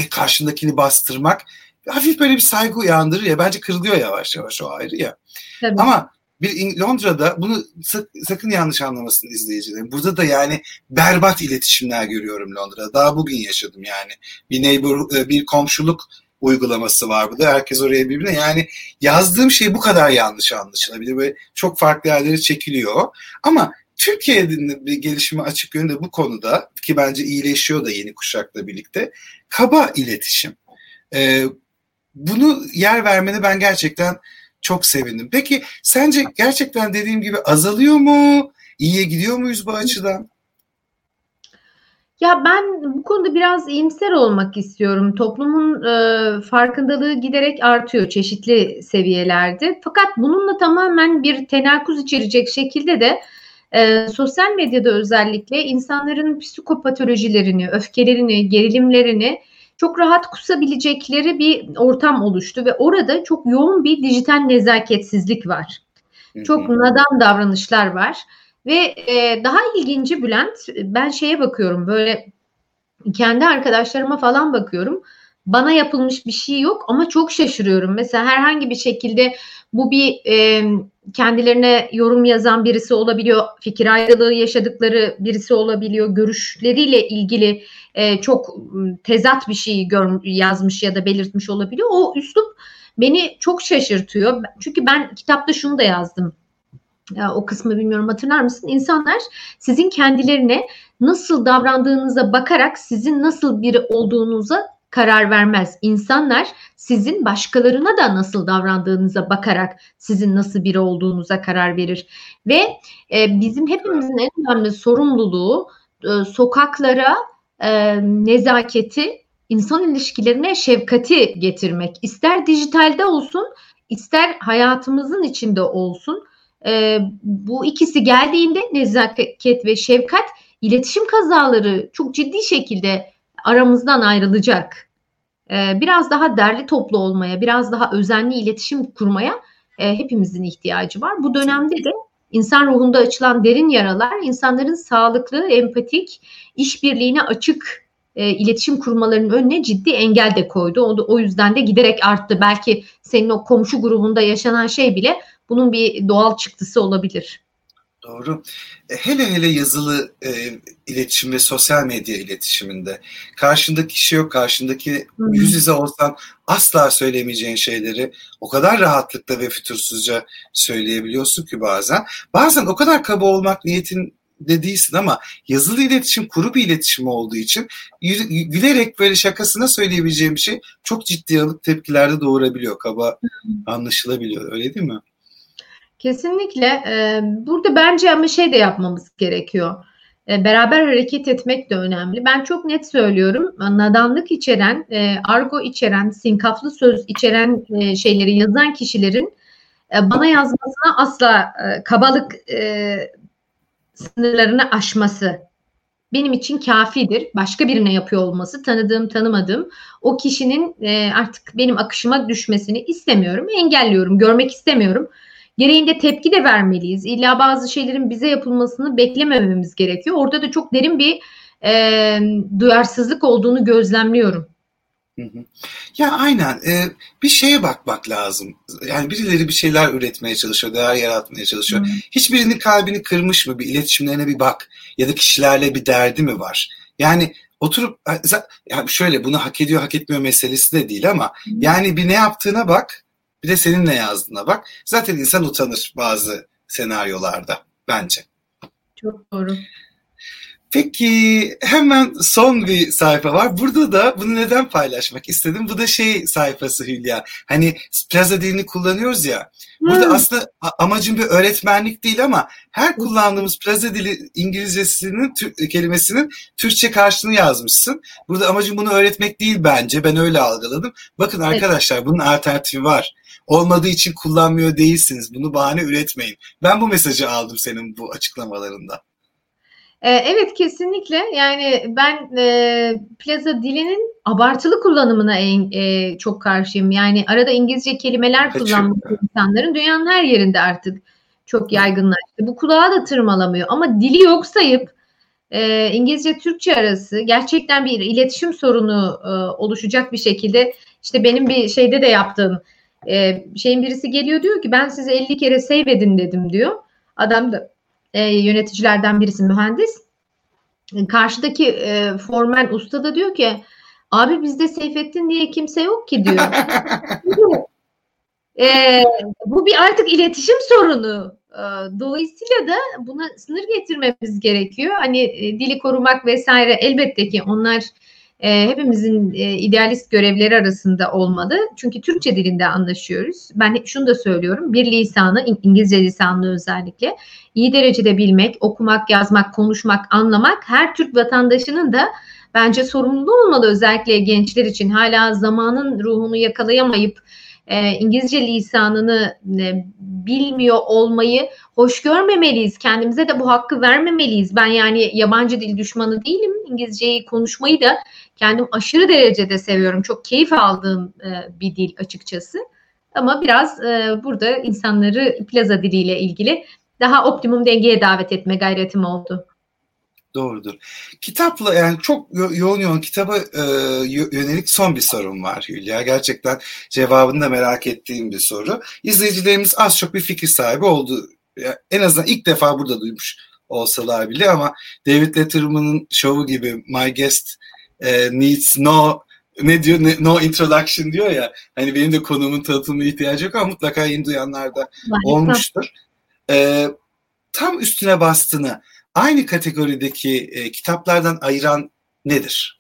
karşındakini bastırmak hafif böyle bir saygı uyandırır ya. Bence kırılıyor yavaş yavaş o ayrı ya. Tabii. Ama bir Londra'da bunu sak, sakın yanlış anlamasın izleyicilerim. Burada da yani berbat iletişimler görüyorum Londra'da. Daha bugün yaşadım yani. Bir neighbor, e, bir komşuluk uygulaması var burada. Herkes oraya birbirine yani yazdığım şey bu kadar yanlış anlaşılabilir. Böyle çok farklı yerlere çekiliyor. Ama Türkiye'nin bir gelişimi açık yönde bu konuda ki bence iyileşiyor da yeni kuşakla birlikte kaba iletişim. Ee, bunu yer vermeni ben gerçekten çok sevindim. Peki sence gerçekten dediğim gibi azalıyor mu? İyiye gidiyor muyuz bu açıdan? Ya ben bu konuda biraz iyimser olmak istiyorum. Toplumun e, farkındalığı giderek artıyor çeşitli seviyelerde. Fakat bununla tamamen bir tenakuz içerecek şekilde de e, sosyal medyada özellikle insanların psikopatolojilerini, öfkelerini, gerilimlerini çok rahat kusabilecekleri bir ortam oluştu ve orada çok yoğun bir dijital nezaketsizlik var. Çok nadan davranışlar var ve e, daha ilginci Bülent ben şeye bakıyorum böyle kendi arkadaşlarıma falan bakıyorum. Bana yapılmış bir şey yok ama çok şaşırıyorum. Mesela herhangi bir şekilde bu bir e, kendilerine yorum yazan birisi olabiliyor, fikir ayrılığı yaşadıkları birisi olabiliyor, görüşleriyle ilgili e, çok tezat bir şey gör, yazmış ya da belirtmiş olabiliyor. O üslup beni çok şaşırtıyor. Çünkü ben kitapta şunu da yazdım. Ya, o kısmı bilmiyorum hatırlar mısın? İnsanlar sizin kendilerine nasıl davrandığınıza bakarak sizin nasıl biri olduğunuza karar vermez. İnsanlar sizin başkalarına da nasıl davrandığınıza bakarak sizin nasıl biri olduğunuza karar verir. Ve e, bizim hepimizin en önemli sorumluluğu e, sokaklara e, nezaketi, insan ilişkilerine şefkati getirmek. İster dijitalde olsun, ister hayatımızın içinde olsun. E, bu ikisi geldiğinde nezaket ve şefkat iletişim kazaları çok ciddi şekilde aramızdan ayrılacak. Ee, biraz daha derli toplu olmaya, biraz daha özenli iletişim kurmaya e, hepimizin ihtiyacı var. Bu dönemde de insan ruhunda açılan derin yaralar insanların sağlıklı, empatik, işbirliğine açık e, iletişim kurmalarının önüne ciddi engel de koydu. O, o yüzden de giderek arttı. Belki senin o komşu grubunda yaşanan şey bile bunun bir doğal çıktısı olabilir. Doğru. E, hele hele yazılı e, iletişim ve sosyal medya iletişiminde karşındaki kişi yok, karşındaki hmm. yüz yüze olsan asla söylemeyeceğin şeyleri o kadar rahatlıkla ve fütursuzca söyleyebiliyorsun ki bazen. Bazen o kadar kaba olmak niyetin de değilsin ama yazılı iletişim kuru bir iletişim olduğu için gülerek böyle şakasına söyleyebileceğim bir şey çok ciddi alıp tepkilerde doğurabiliyor. Kaba anlaşılabiliyor. Öyle değil mi? Kesinlikle. burada bence ama şey de yapmamız gerekiyor. beraber hareket etmek de önemli. Ben çok net söylüyorum. Nadanlık içeren, argo içeren, sinkaflı söz içeren şeyleri yazan kişilerin bana yazmasına asla kabalık sınırlarını aşması benim için kafidir. Başka birine yapıyor olması, tanıdığım, tanımadığım o kişinin artık benim akışıma düşmesini istemiyorum, engelliyorum, görmek istemiyorum. Gereğinde tepki de vermeliyiz. İlla bazı şeylerin bize yapılmasını beklemememiz gerekiyor. Orada da çok derin bir e, duyarsızlık olduğunu gözlemliyorum. Ya aynen ee, bir şeye bakmak lazım. Yani birileri bir şeyler üretmeye çalışıyor, değer yaratmaya çalışıyor. Hı. Hiçbirinin kalbini kırmış mı? Bir iletişimlerine bir bak. Ya da kişilerle bir derdi mi var? Yani oturup yani şöyle bunu hak ediyor hak etmiyor meselesi de değil ama Hı. yani bir ne yaptığına bak bir de senin ne yazdığına bak. Zaten insan utanır bazı senaryolarda bence. Çok doğru. Peki hemen son bir sayfa var. Burada da bunu neden paylaşmak istedim? Bu da şey sayfası Hülya. Hani plaza dilini kullanıyoruz ya. Burada hmm. aslında amacım bir öğretmenlik değil ama her kullandığımız plaza dili İngilizcesinin kelimesinin Türkçe karşılığını yazmışsın. Burada amacım bunu öğretmek değil bence. Ben öyle algıladım. Bakın arkadaşlar bunun alternatifi var olmadığı için kullanmıyor değilsiniz. Bunu bahane üretmeyin. Ben bu mesajı aldım senin bu açıklamalarında. Ee, evet kesinlikle yani ben e, plaza dilinin abartılı kullanımına en, e, çok karşıyım. Yani arada İngilizce kelimeler kullanmak insanların dünyanın her yerinde artık çok yaygınlaştı. Bu kulağa da tırmalamıyor ama dili yok sayıp e, İngilizce Türkçe arası gerçekten bir iletişim sorunu e, oluşacak bir şekilde işte benim bir şeyde de yaptığım e, şeyin birisi geliyor diyor ki ben size 50 kere save edin dedim diyor. Adam da e, yöneticilerden birisi mühendis. Karşıdaki e, formen usta da diyor ki abi bizde Seyfettin diye kimse yok ki diyor. [LAUGHS] e, bu bir artık iletişim sorunu. E, dolayısıyla da buna sınır getirmemiz gerekiyor. Hani e, dili korumak vesaire elbette ki onlar e, hepimizin e, idealist görevleri arasında olmalı. Çünkü Türkçe dilinde anlaşıyoruz. Ben şunu da söylüyorum. Bir lisanı, İngilizce lisanını özellikle iyi derecede bilmek, okumak, yazmak, konuşmak, anlamak her Türk vatandaşının da bence sorumluluğu olmalı özellikle gençler için. Hala zamanın ruhunu yakalayamayıp e, İngilizce lisanını e, bilmiyor olmayı hoş görmemeliyiz. Kendimize de bu hakkı vermemeliyiz. Ben yani yabancı dil düşmanı değilim. İngilizceyi konuşmayı da kendim aşırı derecede seviyorum. Çok keyif aldığım e, bir dil açıkçası. Ama biraz e, burada insanları plaza diliyle ilgili daha optimum dengeye davet etme gayretim oldu. Doğrudur. Kitapla yani çok yo- yoğun yoğun kitaba e, yönelik son bir sorum var Hülya. Gerçekten cevabını da merak ettiğim bir soru. İzleyicilerimiz az çok bir fikir sahibi oldu. Yani en azından ilk defa burada duymuş olsalar bile ama David Letterman'ın şovu gibi My Guest e, Needs No ne diyor ne, no introduction diyor ya hani benim de konumun tanıtımına ihtiyacı yok ama mutlaka yeni duyanlar da olmuştur. E, tam üstüne bastığını aynı kategorideki e, kitaplardan ayıran nedir?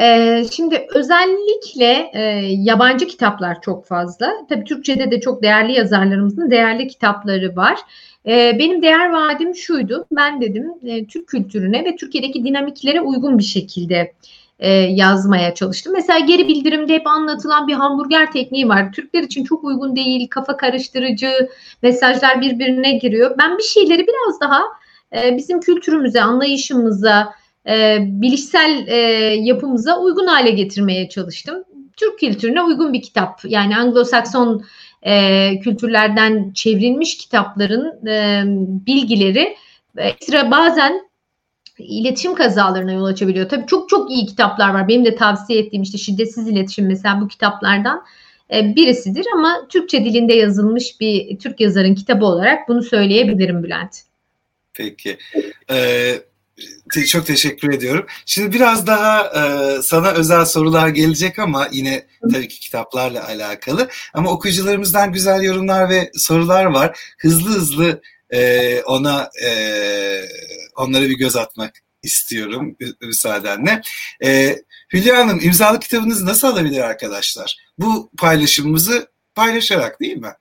Ee, şimdi özellikle e, yabancı kitaplar çok fazla. Tabii Türkçe'de de çok değerli yazarlarımızın değerli kitapları var. E, benim değer vaadim şuydu. Ben dedim e, Türk kültürüne ve Türkiye'deki dinamiklere uygun bir şekilde e, yazmaya çalıştım. Mesela geri bildirimde hep anlatılan bir hamburger tekniği var. Türkler için çok uygun değil, kafa karıştırıcı, mesajlar birbirine giriyor. Ben bir şeyleri biraz daha e, bizim kültürümüze, anlayışımıza, e, bilişsel e, yapımıza uygun hale getirmeye çalıştım. Türk kültürüne uygun bir kitap. Yani Anglo-Sakson e, kültürlerden çevrilmiş kitapların e, bilgileri ekstra bazen iletişim kazalarına yol açabiliyor. Tabii çok çok iyi kitaplar var. Benim de tavsiye ettiğim işte şiddetsiz iletişim mesela bu kitaplardan e, birisidir ama Türkçe dilinde yazılmış bir Türk yazarın kitabı olarak bunu söyleyebilirim Bülent. Peki. Ee, çok teşekkür ediyorum. Şimdi biraz daha e, sana özel sorular gelecek ama yine tabii ki kitaplarla alakalı. Ama okuyucularımızdan güzel yorumlar ve sorular var. Hızlı hızlı e, ona e, onlara bir göz atmak istiyorum müsaadenle. E, Hülya Hanım imzalı kitabınızı nasıl alabilir arkadaşlar? Bu paylaşımımızı paylaşarak değil mi?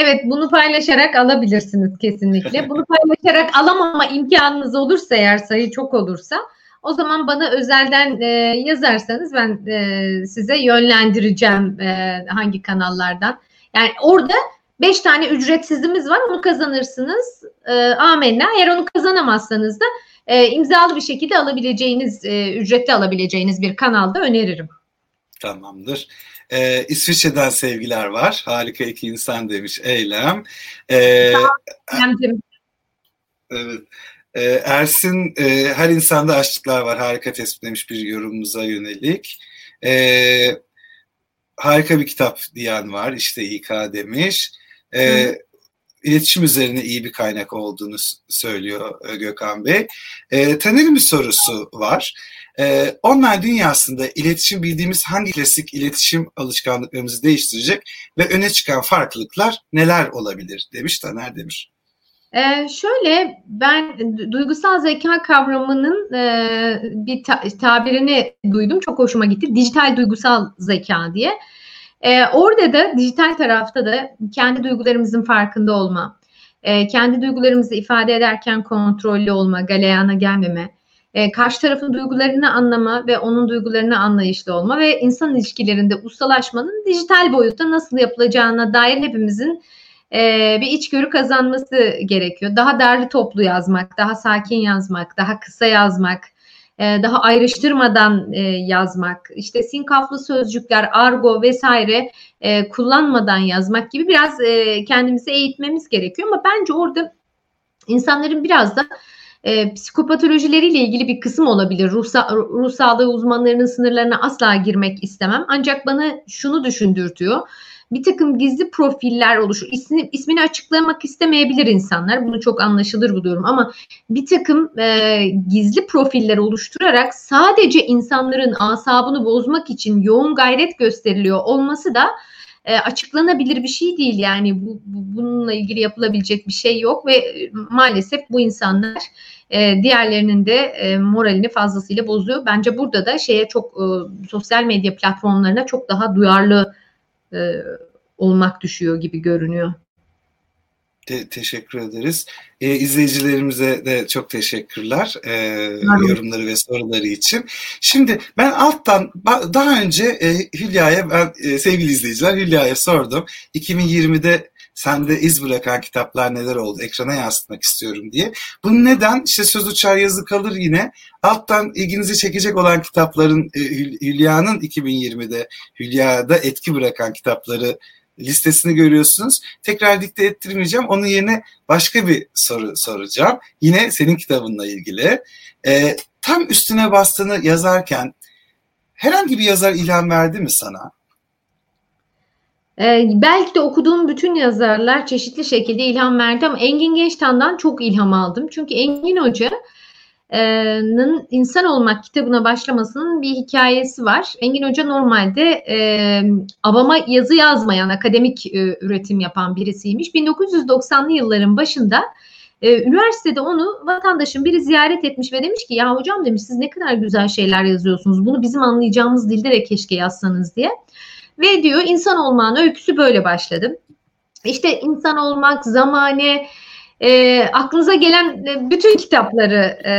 Evet bunu paylaşarak alabilirsiniz kesinlikle. Bunu paylaşarak alamama imkanınız olursa eğer sayı çok olursa o zaman bana özelden e, yazarsanız ben e, size yönlendireceğim e, hangi kanallardan. Yani orada 5 tane ücretsizimiz var onu kazanırsınız. E, amenna. Eğer onu kazanamazsanız da e, imzalı bir şekilde alabileceğiniz, e, ücretli alabileceğiniz bir kanalda öneririm. Tamamdır. Ee, İsviçre'den sevgiler var. Harika iki insan demiş Eylem. Ee, evet. Ee, Ersin e, her insanda açlıklar var. Harika tespit demiş bir yorumumuza yönelik. Ee, harika bir kitap diyen var. İşte İK demiş. Ee, iletişim üzerine iyi bir kaynak olduğunu söylüyor e, Gökhan Bey. E, Taner'in bir sorusu var. E, online dünyasında iletişim bildiğimiz hangi klasik iletişim alışkanlıklarımızı değiştirecek ve öne çıkan farklılıklar neler olabilir demiş Taner demiş. Ee, şöyle ben duygusal zeka kavramının e, bir ta- tabirini duydum çok hoşuma gitti dijital duygusal zeka diye. E, orada da dijital tarafta da kendi duygularımızın farkında olma, e, kendi duygularımızı ifade ederken kontrollü olma, galeyana gelmeme, e, karşı tarafın duygularını anlama ve onun duygularını anlayışlı olma ve insan ilişkilerinde ustalaşmanın dijital boyutta nasıl yapılacağına dair hepimizin e, bir içgörü kazanması gerekiyor. Daha derli toplu yazmak, daha sakin yazmak, daha kısa yazmak, daha ayrıştırmadan e, yazmak, işte sinkaflı sözcükler, argo vesaire e, kullanmadan yazmak gibi biraz kendimizi eğitmemiz gerekiyor. Ama bence orada insanların biraz da e, psikopatolojileriyle ilgili bir kısım olabilir. Ruh, ruh sağlığı uzmanlarının sınırlarına asla girmek istemem. Ancak bana şunu düşündürtüyor bir takım gizli profiller oluşur. İsmi, ismini açıklamak istemeyebilir insanlar. Bunu çok anlaşılır buluyorum ama bir takım e, gizli profiller oluşturarak sadece insanların asabını bozmak için yoğun gayret gösteriliyor olması da e, açıklanabilir bir şey değil. Yani bu, bu bununla ilgili yapılabilecek bir şey yok ve e, maalesef bu insanlar e, diğerlerinin de e, moralini fazlasıyla bozuyor. Bence burada da şeye çok e, sosyal medya platformlarına çok daha duyarlı e, olmak düşüyor gibi görünüyor. Te- teşekkür ederiz. E, izleyicilerimize de çok teşekkürler e, yorumları ve soruları için. Şimdi ben alttan daha önce e, Hülya'ya ben e, sevgili izleyiciler Hülya'ya sordum. 2020'de sende iz bırakan kitaplar neler oldu ekrana yansıtmak istiyorum diye. Bunun neden? İşte söz uçar yazı kalır yine. Alttan ilginizi çekecek olan kitapların e, Hülya'nın 2020'de Hülya'da etki bırakan kitapları listesini görüyorsunuz. Tekrar dikte ettirmeyeceğim. Onun yerine başka bir soru soracağım. Yine senin kitabınla ilgili. E, tam üstüne bastığını yazarken herhangi bir yazar ilham verdi mi sana? Ee, belki de okuduğum bütün yazarlar çeşitli şekilde ilham verdi ama Engin Gençtan'dan çok ilham aldım. Çünkü Engin Hoca'nın İnsan Olmak kitabına başlamasının bir hikayesi var. Engin Hoca normalde e, avama yazı yazmayan, akademik e, üretim yapan birisiymiş. 1990'lı yılların başında e, üniversitede onu vatandaşın biri ziyaret etmiş ve demiş ki ya hocam demiş siz ne kadar güzel şeyler yazıyorsunuz. Bunu bizim anlayacağımız dilde de keşke yazsanız diye. Ve diyor insan olmanın öyküsü böyle başladı. İşte insan olmak, zamane, e, aklınıza gelen e, bütün kitapları e,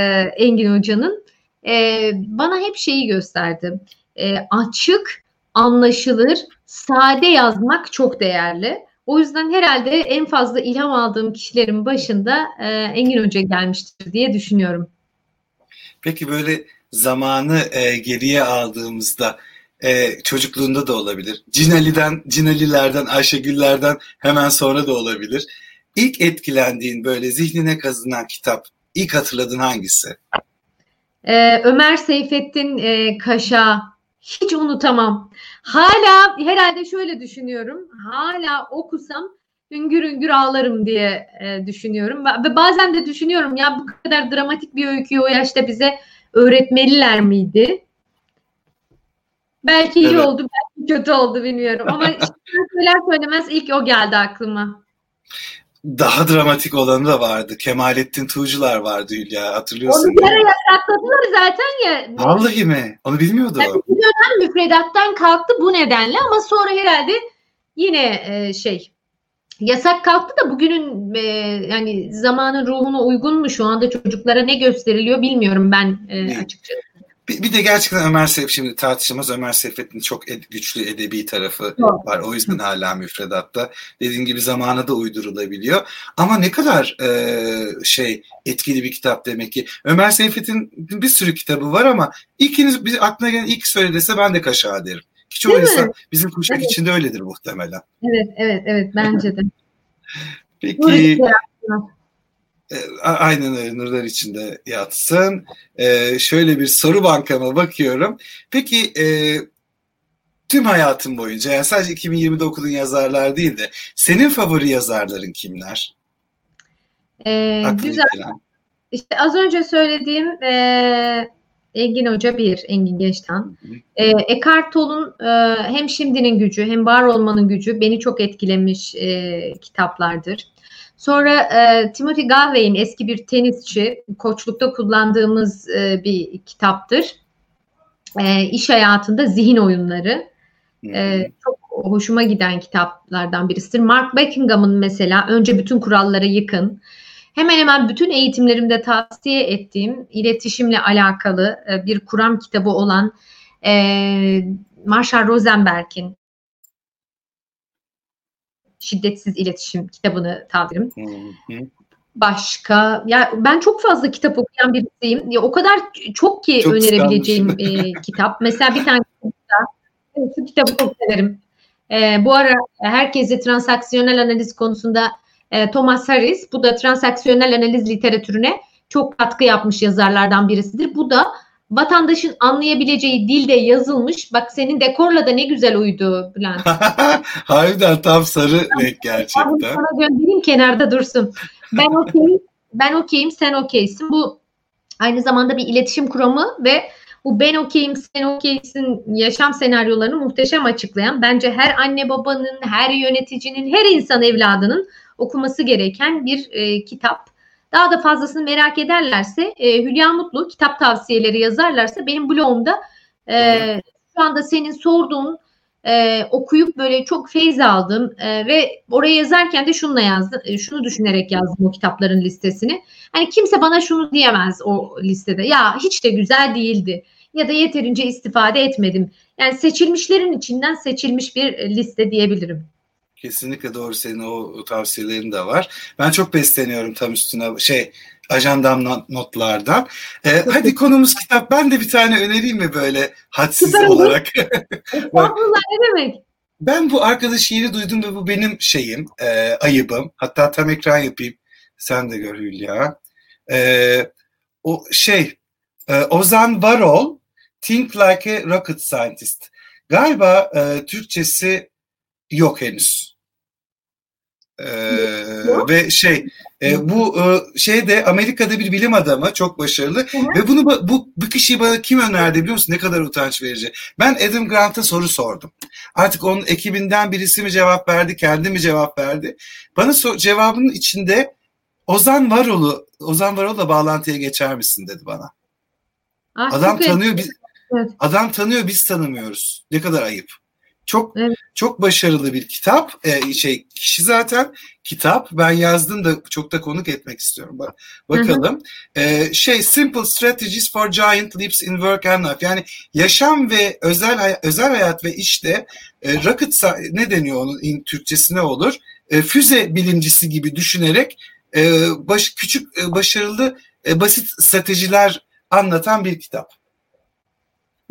Engin Hoca'nın e, bana hep şeyi gösterdi. E, açık, anlaşılır, sade yazmak çok değerli. O yüzden herhalde en fazla ilham aldığım kişilerin başında e, Engin Hoca gelmiştir diye düşünüyorum. Peki böyle zamanı e, geriye aldığımızda e, çocukluğunda da olabilir. Cinali'den, Cinalilerden, Ayşegüllerden hemen sonra da olabilir. İlk etkilendiğin böyle zihnine kazınan kitap, ilk hatırladığın hangisi? Ee, Ömer Seyfettin e, Kaşa. Hiç unutamam. Hala herhalde şöyle düşünüyorum. Hala okusam hüngür hüngür ağlarım diye e, düşünüyorum. Ve bazen de düşünüyorum ya bu kadar dramatik bir öyküyü o yaşta bize öğretmeliler miydi? Belki iyi evet. oldu, belki kötü oldu bilmiyorum. Ama [LAUGHS] söyler söylemez ilk o geldi aklıma. Daha dramatik olanı da vardı. Kemalettin Tuğcular vardı Hülya. Hatırlıyorsun Onu bir ara yasakladılar zaten ya. Vallahi mi? Onu bilmiyordum. Yani bir dönem müfredattan kalktı bu nedenle ama sonra herhalde yine e, şey yasak kalktı da bugünün e, yani zamanın ruhuna uygun mu şu anda çocuklara ne gösteriliyor bilmiyorum ben e, açıkçası. Bir, bir de gerçekten Ömer Seyf şimdi tartışılmaz Ömer Seyfet'in çok ed, güçlü edebi tarafı evet. var. O yüzden hala müfredatta. Dediğim gibi zamana da uydurulabiliyor. Ama ne kadar e, şey etkili bir kitap demek ki. Ömer Seyfet'in bir sürü kitabı var ama ilkiniz bir aklına gelen ilk söyle dese ben de kaşağı derim. Ki çoğu insan bizim kuşak evet. içinde öyledir muhtemelen. Evet, evet, evet bence de. [LAUGHS] Peki. E, aynen öyle nurlar içinde yatsın. Ee, şöyle bir soru bankama bakıyorum. Peki e, tüm hayatın boyunca yani sadece 2020'de okuduğun yazarlar değil de senin favori yazarların kimler? Ee, güzel. Gelen. İşte az önce söylediğim e, Engin Hoca bir, Engin Geçtan. E, Eckhart Tolle'un e, hem şimdinin gücü hem var olmanın gücü beni çok etkilemiş e, kitaplardır. Sonra e, Timothy Galway'in eski bir tenisçi, koçlukta kullandığımız e, bir kitaptır. E, iş hayatında zihin oyunları. E, çok hoşuma giden kitaplardan birisidir. Mark Buckingham'ın mesela önce bütün kuralları yıkın. Hemen hemen bütün eğitimlerimde tavsiye ettiğim iletişimle alakalı e, bir kuram kitabı olan e, Marshall Rosenberg'in Şiddetsiz İletişim kitabını tavsiyerim. Başka ya ben çok fazla kitap okuyan birisiyim. Ya o kadar çok ki çok önerebileceğim e, kitap. Mesela bir tane kitap, şu kitabı çok severim. E, bu ara herkese transaksiyonel analiz konusunda e, Thomas Harris, bu da transaksiyonel analiz literatürüne çok katkı yapmış yazarlardan birisidir. Bu da vatandaşın anlayabileceği dilde yazılmış. Bak senin dekorla da ne güzel uydu Bülent. [LAUGHS] Harbiden tam sarı renk gerçekten. Ben sana göndereyim kenarda dursun. Ben okeyim, ben okeyim, sen okeysin. Bu aynı zamanda bir iletişim kuramı ve bu ben okeyim, sen okeysin yaşam senaryolarını muhteşem açıklayan, bence her anne babanın, her yöneticinin, her insan evladının okuması gereken bir e, kitap. Daha da fazlasını merak ederlerse e, Hülya Mutlu kitap tavsiyeleri yazarlarsa benim blogumda e, şu anda senin sorduğun e, okuyup böyle çok feyz aldım e, ve oraya yazarken de şununla yazdım. E, şunu düşünerek yazdım o kitapların listesini. Hani kimse bana şunu diyemez o listede. Ya hiç de güzel değildi ya da yeterince istifade etmedim. Yani seçilmişlerin içinden seçilmiş bir liste diyebilirim. Kesinlikle doğru senin o tavsiyelerin de var. Ben çok besleniyorum tam üstüne şey ajandam notlardan. Ee, [LAUGHS] hadi konumuz kitap. Ben de bir tane önereyim mi böyle hadsiz Süper olarak? [LAUGHS] [LAUGHS] Estağfurullah ne demek? ben bu arkadaşı yeni duydum ve bu benim şeyim, e, ayıbım. Hatta tam ekran yapayım. Sen de gör Hülya. E, o şey, e, Ozan Varol, Think Like a Rocket Scientist. Galiba e, Türkçesi yok henüz. Ee, ve şey e, bu e, şeyde Amerika'da bir bilim adamı çok başarılı Hı. ve bunu bu bu kişiyi bana kim önerdi biliyor musun? Ne kadar utanç verici. Ben Adam Grant'a soru sordum. Artık onun ekibinden birisi mi cevap verdi, kendi mi cevap verdi? Bana so cevabının içinde Ozan Varol'u Ozan Varol'la bağlantıya geçer misin dedi bana. Ah, adam tanıyor biz evet. adam tanıyor biz tanımıyoruz. Ne kadar ayıp. Çok evet. çok başarılı bir kitap. Ee, şey kişi zaten kitap. Ben yazdım da çok da konuk etmek istiyorum. Bakalım. Ee, şey Simple Strategies for Giant Leaps in Work and Life. Yani yaşam ve özel özel hayat ve işte e, rocket ne deniyor onun in, Türkçesi ne olur? E, füze bilimcisi gibi düşünerek e, baş, küçük e, başarılı e, basit stratejiler anlatan bir kitap.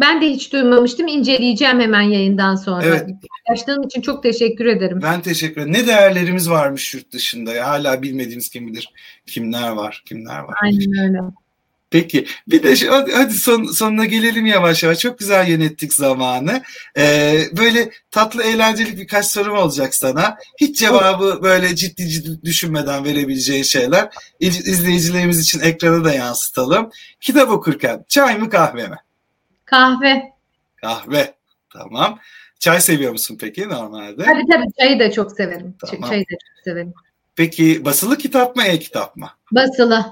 Ben de hiç duymamıştım. İnceleyeceğim hemen yayından sonra. Evet. Paylaştığın için çok teşekkür ederim. Ben teşekkür ederim. Ne değerlerimiz varmış yurt dışında. Ya. Hala bilmediğimiz kim bilir kimler var, kimler var. Aynen öyle. Peki bir de şu, hadi son, sonuna gelelim yavaş yavaş. Çok güzel yönettik zamanı. Ee, böyle tatlı eğlenceli birkaç sorum olacak sana. Hiç cevabı böyle ciddi ciddi düşünmeden verebileceğin şeyler. İzleyicilerimiz için ekrana da yansıtalım. Kitap okurken çay mı kahve mi? Kahve. Kahve. Tamam. Çay seviyor musun peki normalde? Tabii tabii çayı da çok severim. Tamam. Çayı da çok severim. Peki basılı kitap mı e-kitap mı? Basılı.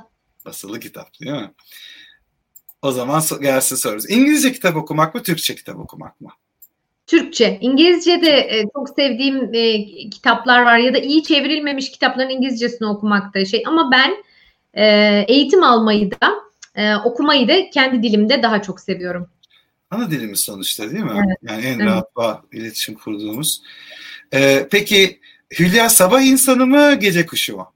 Basılı kitap değil mi? O zaman gelsin sorumuz. İngilizce kitap okumak mı, Türkçe kitap okumak mı? Türkçe. İngilizce de e, çok sevdiğim e, kitaplar var ya da iyi çevrilmemiş kitapların İngilizcesini okumak da şey. Ama ben e, eğitim almayı da e, okumayı da kendi dilimde daha çok seviyorum ana dilimiz sonuçta değil mi? Evet. Yani en evet. rahat bağ, iletişim kurduğumuz. Ee, peki Hülya sabah insanı mı gece kuşu mu?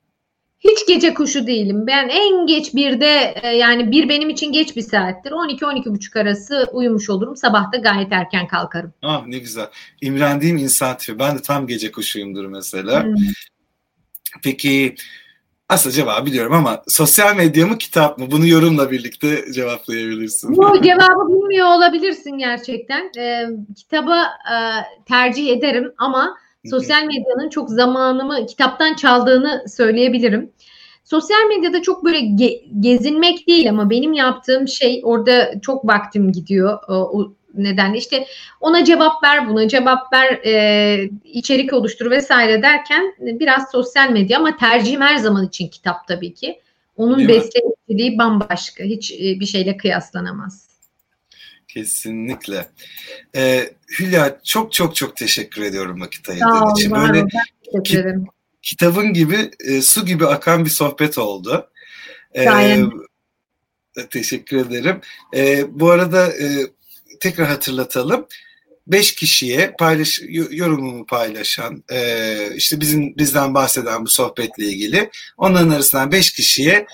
Hiç gece kuşu değilim. Ben en geç birde e, yani bir benim için geç bir saattir. 12 buçuk arası uyumuş olurum. Sabah da gayet erken kalkarım. Ah ne güzel. İmrendiğim insan tipi. Ben de tam gece kuşuyumdur mesela. Hmm. Peki aslında cevabı biliyorum ama sosyal medya mı kitap mı? Bunu yorumla birlikte cevaplayabilirsin. Bu cevabı bilmiyor olabilirsin gerçekten. Ee, kitaba e, tercih ederim ama sosyal medyanın çok zamanımı kitaptan çaldığını söyleyebilirim. Sosyal medyada çok böyle ge- gezinmek değil ama benim yaptığım şey orada çok vaktim gidiyor. O, nedenle işte ona cevap ver buna cevap ver e, içerik oluştur vesaire derken biraz sosyal medya ama tercihim her zaman için kitap tabii ki. Onun besleyiciliği bambaşka. Hiç e, bir şeyle kıyaslanamaz. Kesinlikle. Ee, Hülya çok çok çok teşekkür ediyorum vakit ayırdığın için. Böyle ki, kitabın gibi e, su gibi akan bir sohbet oldu. Ee, teşekkür ederim. Ee, bu arada e, tekrar hatırlatalım. Beş kişiye paylaş yorumumu paylaşan e, işte bizim bizden bahseden bu sohbetle ilgili onların arasından beş kişiye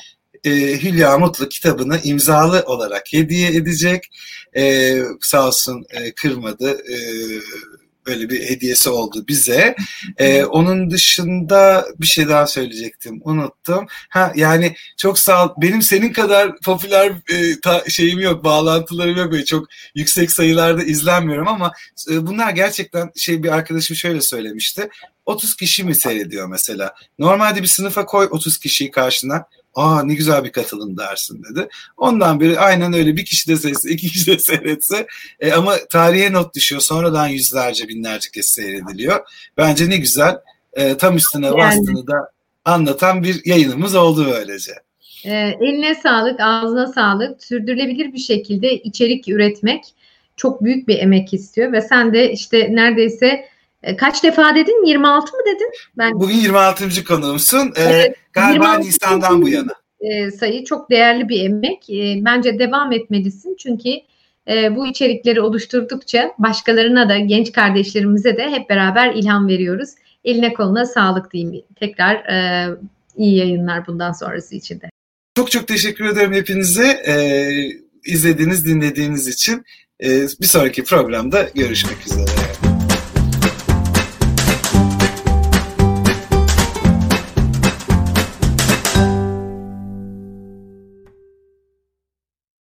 e, Hülya Mutlu kitabını imzalı olarak hediye edecek. E, sağ olsun e, kırmadı. E, böyle bir hediyesi oldu bize. Ee, onun dışında bir şey daha söyleyecektim. Unuttum. Ha yani çok sağ ol. Benim senin kadar popüler e, ta, şeyim yok, bağlantılarım yok. Böyle çok yüksek sayılarda izlenmiyorum ama e, bunlar gerçekten şey bir arkadaşım şöyle söylemişti. 30 kişi mi seyrediyor mesela? Normalde bir sınıfa koy 30 kişiyi karşına aa ne güzel bir katılım dersin dedi. Ondan beri aynen öyle bir kişi de seyretse, iki kişi de seyretse e, ama tarihe not düşüyor. Sonradan yüzlerce binlerce kez seyrediliyor. Bence ne güzel e, tam üstüne yani. bastığını da anlatan bir yayınımız oldu böylece. E, eline sağlık, ağzına sağlık. Sürdürülebilir bir şekilde içerik üretmek çok büyük bir emek istiyor ve sen de işte neredeyse kaç defa dedin? 26 mı dedin? Ben Bugün 26. konuğumsun. Ee, evet, galiba Nisan'dan bu yana. E, sayı çok değerli bir emek. E, bence devam etmelisin çünkü e, bu içerikleri oluşturdukça başkalarına da genç kardeşlerimize de hep beraber ilham veriyoruz. Eline koluna sağlık diyeyim. Tekrar e, iyi yayınlar bundan sonrası için de. Çok çok teşekkür ederim hepinize. Ee, izlediğiniz, dinlediğiniz için. Ee, bir sonraki programda görüşmek üzere.